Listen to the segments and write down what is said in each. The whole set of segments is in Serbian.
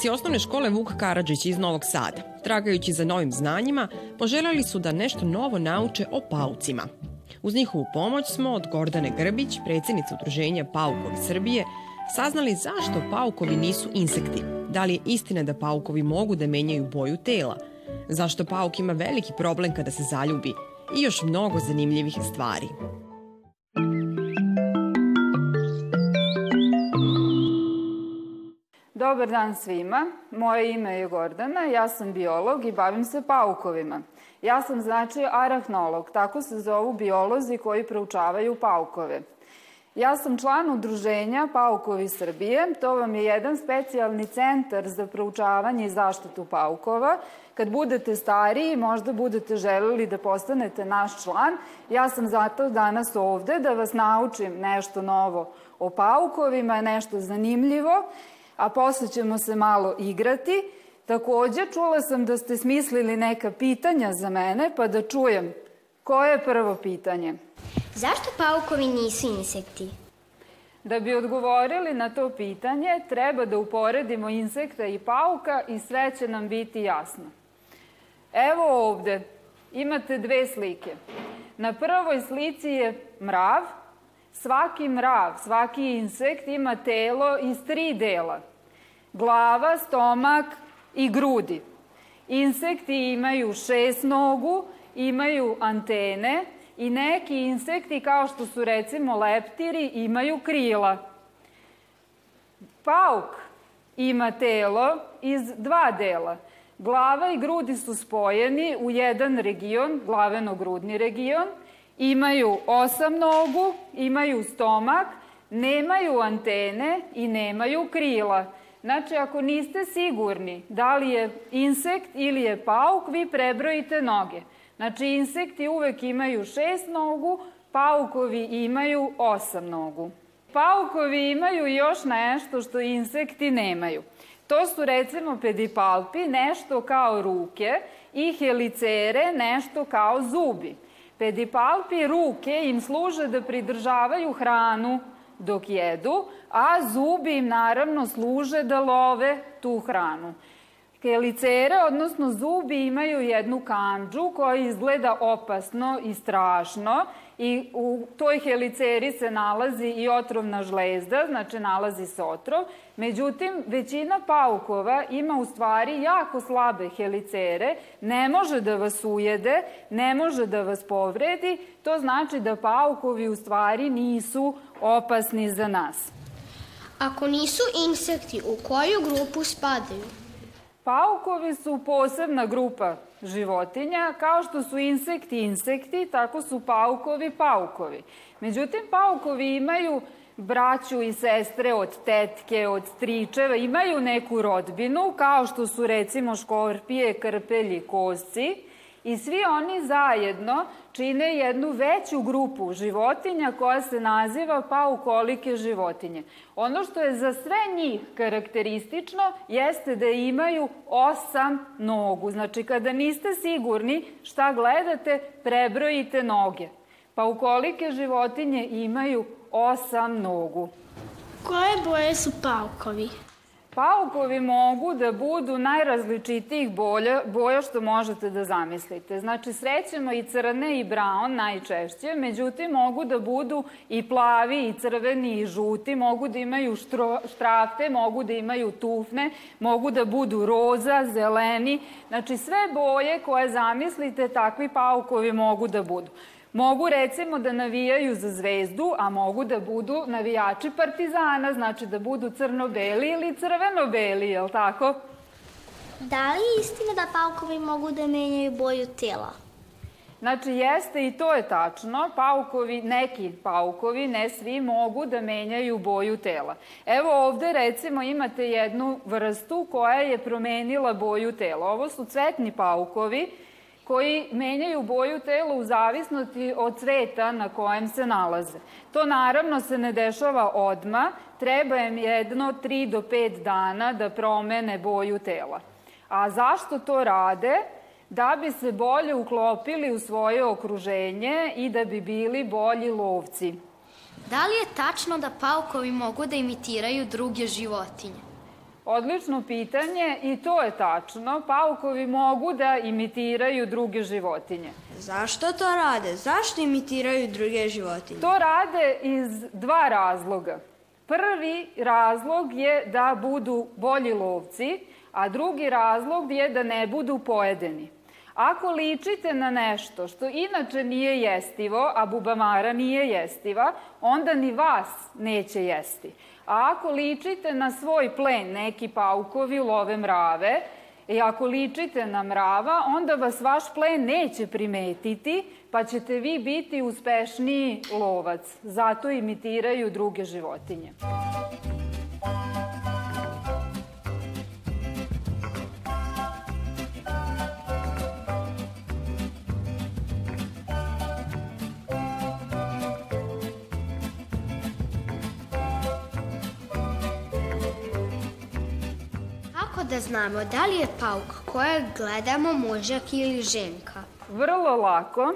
Učenici osnovne škole Vuk Karadžić iz Novog Sada, tragajući za novim znanjima, poželjeli su da nešto novo nauče o paucima. Uz njihovu pomoć smo od Gordane Grbić, predsjednice udruženja Paukovi Srbije, saznali zašto paukovi nisu insekti. Da li je istina da paukovi mogu da menjaju boju tela? Zašto pauk ima veliki problem kada se zaljubi? I još mnogo zanimljivih stvari. Dobar dan svima. Moje ime je Gordana, ja sam biolog i bavim se paukovima. Ja sam znači arahnolog, tako se zovu biolozi koji proučavaju paukove. Ja sam član udruženja Paukovi Srbije. To vam je jedan specijalni centar za proučavanje i zaštitu paukova. Kad budete stariji, možda budete želeli da postanete naš član. Ja sam zato danas ovde da vas naučim nešto novo o paukovima, nešto zanimljivo a posle ćemo se malo igrati. Takođe, čula sam da ste smislili neka pitanja za mene, pa da čujem. Koje je prvo pitanje? Zašto paukovi nisu insekti? Da bi odgovorili na to pitanje, treba da uporedimo insekta i pauka i sve će nam biti jasno. Evo ovde imate dve slike. Na prvoj slici je mrav. Svaki mrav, svaki insekt ima telo iz tri dela glava, stomak i grudi. Insekti imaju šest nogu, imaju antene i neki insekti kao što su recimo leptiri imaju krila. Pauk ima telo iz dva dela. Glava i grudi su spojeni u jedan region, glaveno-grudni region, imaju osam nogu, imaju stomak, nemaju antene i nemaju krila. Znači, ako niste sigurni da li je insekt ili je pauk, vi prebrojite noge. Znači, insekti uvek imaju šest nogu, paukovi imaju osam nogu. Paukovi imaju još nešto što insekti nemaju. To su recimo pedipalpi, nešto kao ruke, i helicere, nešto kao zubi. Pedipalpi ruke im služe da pridržavaju hranu dok jedu, a zubi im naravno služe da love tu hranu. Helicere, odnosno zubi, imaju jednu kanđu koja izgleda opasno i strašno i u toj heliceri se nalazi i otrovna žlezda, znači nalazi se otrov. Međutim, većina paukova ima u stvari jako slabe helicere, ne može da vas ujede, ne može da vas povredi, to znači da paukovi u stvari nisu opasni za nas. Ako nisu insekti, u koju grupu spadaju? Paukovi su posebna grupa životinja, kao što su insekti insekti, tako su paukovi paukovi. Međutim, paukovi imaju braću i sestre od tetke, od stričeva, imaju neku rodbinu, kao što su recimo škorpije, krpelji, kosci, i svi oni zajedno čine jednu veću grupu životinja koja se naziva paukolike životinje. Ono što je za sve njih karakteristično jeste da imaju osam nogu. Znači, kada niste sigurni šta gledate, prebrojite noge. Paukolike životinje imaju osam nogu. Koje boje su paukovi? Paukovi mogu da budu najrazličitijih boja, boja što možete da zamislite. Znači, srećemo i crne i braun najčešće, međutim mogu da budu i plavi i crveni i žuti, mogu da imaju štro, štrafte, mogu da imaju tufne, mogu da budu roza, zeleni. Znači, sve boje koje zamislite, takvi paukovi mogu da budu. Mogu recimo da navijaju za zvezdu, a mogu da budu navijači partizana, znači da budu crno-beli ili crveno-beli, je li tako? Da li je istina da paukovi mogu da menjaju boju tela? Znači, jeste i to je tačno. Paukovi, neki paukovi, ne svi, mogu da menjaju boju tela. Evo ovde recimo imate jednu vrstu koja je promenila boju tela. Ovo su cvetni paukovi koji menjaju boju tela u zavisnosti od cveta na kojem se nalaze. To naravno se ne dešava odma, treba im jedno 3 do 5 dana da promene boju tela. A zašto to rade? Da bi se bolje uklopili u svoje okruženje i da bi bili bolji lovci. Da li je tačno da paukovi mogu da imitiraju druge životinje? Odlično pitanje i to je tačno. Paukovi mogu da imitiraju druge životinje. Zašto to rade? Zašto imitiraju druge životinje? To rade iz dva razloga. Prvi razlog je da budu bolji lovci, a drugi razlog je da ne budu pojedeni. Ako ličite na nešto što inače nije jestivo, a bubamara nije jestiva, onda ni vas neće jesti. A ako ličite na svoj plen, neki paukovi love mrave, i ako ličite na mrava, onda vas vaš plen neće primetiti, pa ćete vi biti uspešniji lovac. Zato imitiraju druge životinje. Znamo da li je pauk kojeg gledamo mužak ili ženka? Vrlo lako.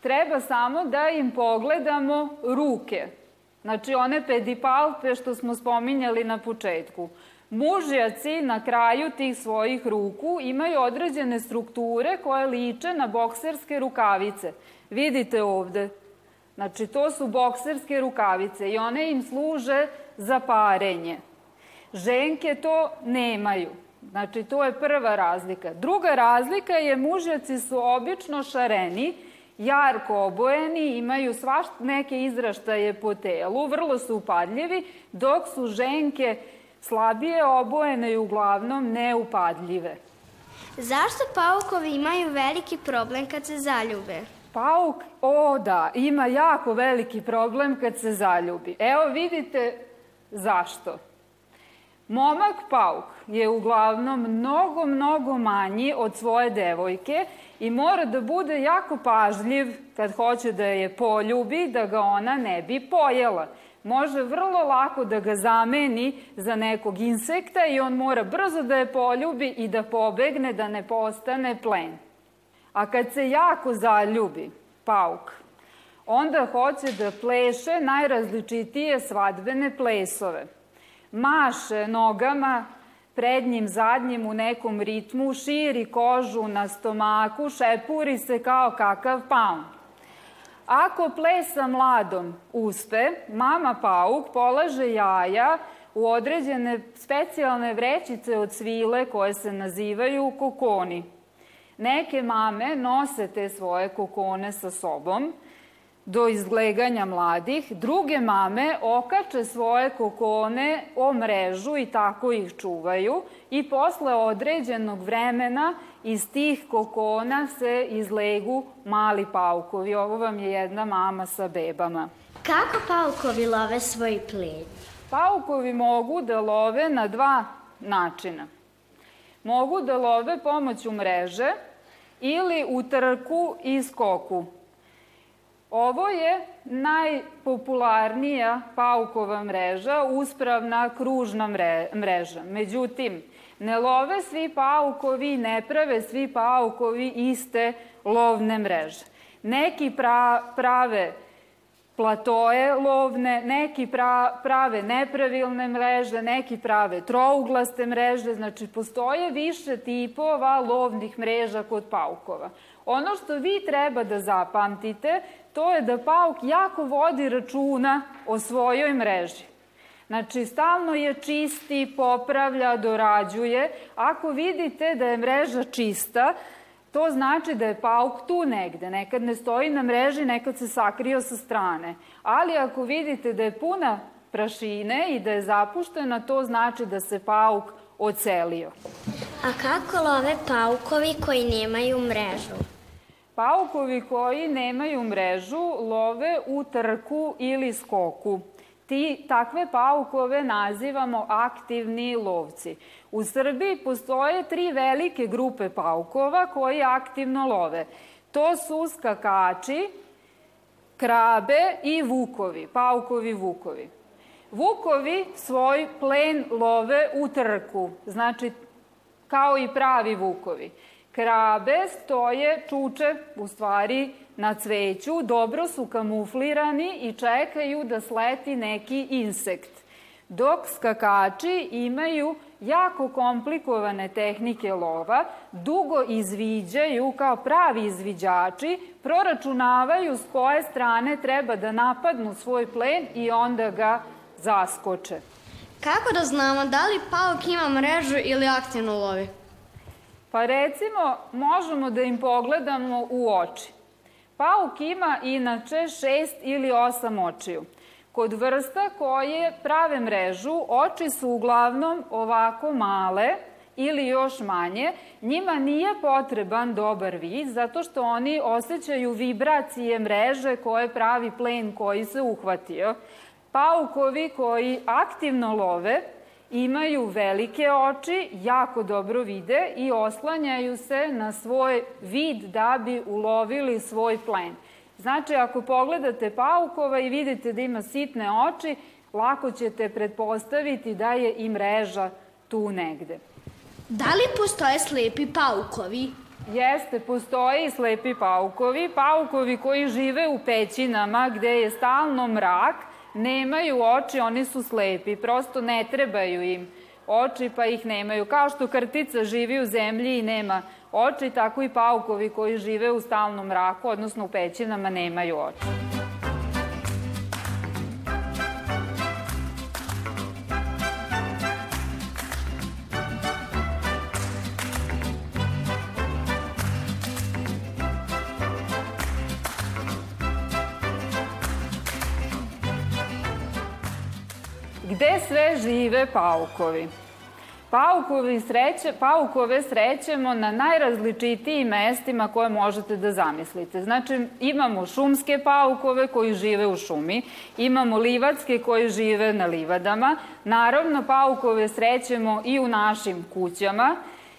Treba samo da im pogledamo ruke. Znači one pedipalpe što smo spominjali na početku. Mužjaci na kraju tih svojih ruku imaju određene strukture koje liče na bokserske rukavice. Vidite ovde. Znači, to su bokserske rukavice i one im služe za parenje. Ženke to nemaju. Znači, to je prva razlika. Druga razlika je mužjaci su obično šareni, jarko obojeni, imaju svašt neke izraštaje po telu, vrlo su upadljivi, dok su ženke slabije obojene i uglavnom neupadljive. Zašto paukovi imaju veliki problem kad se zaljube? Pauk, o da, ima jako veliki problem kad se zaljubi. Evo vidite zašto. Momak pauk je uglavnom mnogo, mnogo manji od svoje devojke i mora da bude jako pažljiv kad hoće da je poljubi, da ga ona ne bi pojela. Može vrlo lako da ga zameni za nekog insekta i on mora brzo da je poljubi i da pobegne, da ne postane plen. A kad se jako zaljubi, pauk, onda hoće da pleše najrazličitije svadbene plesove – maše nogama, prednjim, zadnjim u nekom ritmu, širi kožu na stomaku, šepuri se kao kakav paun. Ako ples sa mladom uspe, mama pauk polaže jaja u određene specijalne vrećice od svile koje se nazivaju kokoni. Neke mame nose te svoje kokone sa sobom, do izgleganja mladih, druge mame okače svoje kokone o mrežu i tako ih čuvaju i posle određenog vremena iz tih kokona se izlegu mali paukovi. Ovo vam je jedna mama sa bebama. Kako paukovi love svoj plen? Paukovi mogu da love na dva načina. Mogu da love pomoću mreže ili u trku i skoku. Ovo je najpopularnija paukova mreža, uspravna kružna mreža. Međutim, ne love svi paukovi, ne prave svi paukovi iste lovne mreže. Neki pra, prave platoje lovne, neki pra, prave nepravilne mreže, neki prave trouglaste mreže, znači postoje više tipova lovnih mreža kod paukova. Ono što vi treba da zapamtite, to je da pauk jako vodi računa o svojoj mreži. Znači, stalno je čisti, popravlja, dorađuje. Ako vidite da je mreža čista, to znači da je pauk tu negde. Nekad ne stoji na mreži, nekad se sakrio sa strane. Ali ako vidite da je puna prašine i da je zapuštena, to znači da se pauk ocelio. A kako love paukovi koji nemaju mrežu? Paukovi koji nemaju mrežu love u trku ili skoku. Ti, takve paukove nazivamo aktivni lovci. U Srbiji postoje tri velike grupe paukova koji aktivno love. To su skakači, krabe i vukovi, paukovi vukovi. Vukovi svoj plen love u trku, znači kao i pravi vukovi. Krabe stoje, čuče, u stvari, na cveću, dobro su kamuflirani i čekaju da sleti neki insekt. Dok skakači imaju jako komplikovane tehnike lova, dugo izviđaju kao pravi izviđači, proračunavaju s koje strane treba da napadnu svoj plen i onda ga zaskoče. Kako da znamo da li pauk ima mrežu ili aktivno lovi? Pa recimo, možemo da im pogledamo u oči. Pauk ima inače šest ili osam očiju. Kod vrsta koje prave mrežu, oči su uglavnom ovako male ili još manje. Njima nije potreban dobar vid zato što oni osjećaju vibracije mreže koje pravi plen koji se uhvatio. Paukovi koji aktivno love imaju velike oči, jako dobro vide i oslanjaju se na svoj vid da bi ulovili svoj plen. Znači, ako pogledate paukova i vidite da ima sitne oči, lako ćete pretpostaviti da je i mreža tu negde. Da li postoje slepi paukovi? Jeste, postoje i slepi paukovi, paukovi koji žive u pećinama gde je stalno mrak, nemaju oči, oni su slepi, prosto ne trebaju im oči pa ih nemaju. Kao što krtica živi u zemlji i nema oči, tako i paukovi koji žive u stalnom mraku, odnosno u pećinama, nemaju oči. Gde sve žive paukovi? Paukovi sreće, paukove srećemo na najrazličitijim mestima koje možete da zamislite. Znači, imamo šumske paukove koji žive u šumi, imamo livatske koji žive na livadama, naravno paukove srećemo i u našim kućama,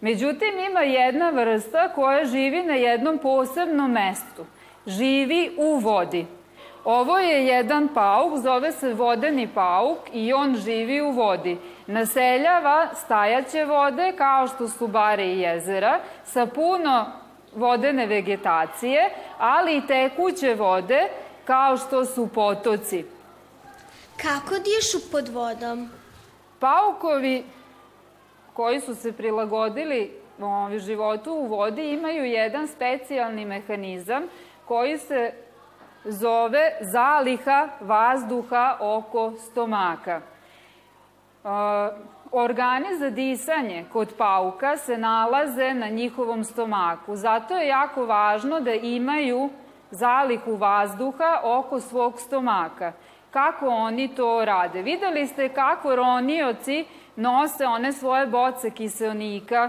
međutim ima jedna vrsta koja živi na jednom posebnom mestu. Živi u vodi. Ovo je jedan pauk, zove se vodeni pauk i on živi u vodi. Naseljava stajaće vode, kao što su bare i jezera, sa puno vodene vegetacije, ali i tekuće vode, kao što su potoci. Kako dišu pod vodom? Paukovi koji su se prilagodili životu u vodi imaju jedan specijalni mehanizam koji se zove zaliha vazduha oko stomaka. Organi za disanje kod pauka se nalaze na njihovom stomaku. Zato je jako važno da imaju zalihu vazduha oko svog stomaka. Kako oni to rade? Videli ste kako ronioci nose one svoje boce kiselnika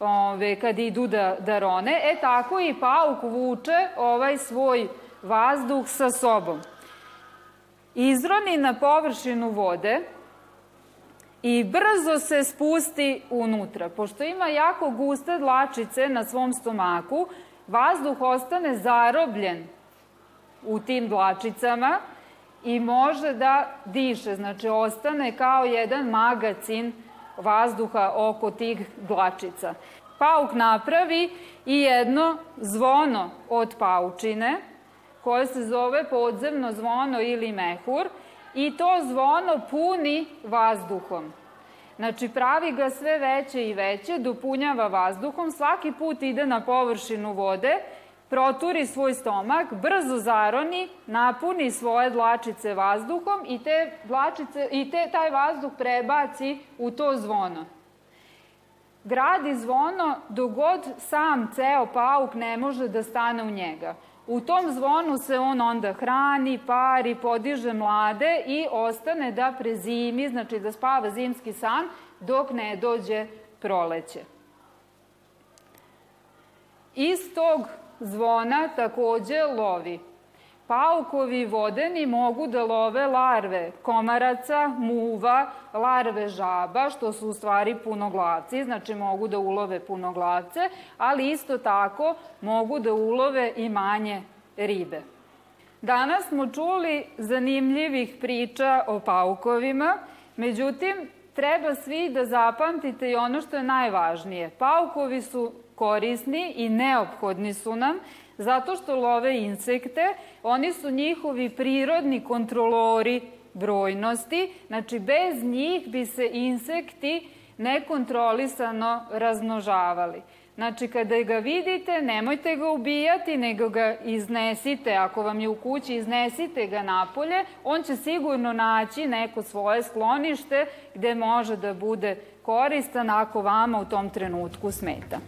ove, kad idu da, da rone. E tako i pauk vuče ovaj svoj vazduh sa sobom. Izroni na površinu vode i brzo se spusti unutra. Pošto ima jako guste dlačice na svom stomaku, vazduh ostane zarobljen u tim dlačicama i može da diše. Znači, ostane kao jedan magacin vazduha oko tih dlačica. Pauk napravi i jedno zvono od paučine, koje se zove podzemno zvono ili mehur i to zvono puni vazduhom. Znači, pravi ga sve veće i veće, dopunjava vazduhom, svaki put ide na površinu vode, proturi svoj stomak, brzo zaroni, napuni svoje dlačice vazduhom i te dlačice i te taj vazduh prebaci u to zvono. Gradi zvono dogod sam ceo pauk ne može da stane u njega. U tom zvonu se on onda hrani, pari, podiže mlade i ostane da prezimi, znači da spava zimski san dok ne dođe proleće. Iz tog zvona takođe lovi. Paukovi vodeni mogu da love larve komaraca, muva, larve žaba, što su u stvari punoglavci, znači mogu da ulove punoglavce, ali isto tako mogu da ulove i manje ribe. Danas smo čuli zanimljivih priča o paukovima, međutim, treba svi da zapamtite i ono što je najvažnije. Paukovi su korisni i neophodni su nam, zato što love insekte, oni su njihovi prirodni kontrolori brojnosti, znači bez njih bi se insekti nekontrolisano razmnožavali. Znači, kada ga vidite, nemojte ga ubijati, nego ga iznesite. Ako vam je u kući, iznesite ga napolje. On će sigurno naći neko svoje sklonište gde može da bude koristan ako vama u tom trenutku smeta.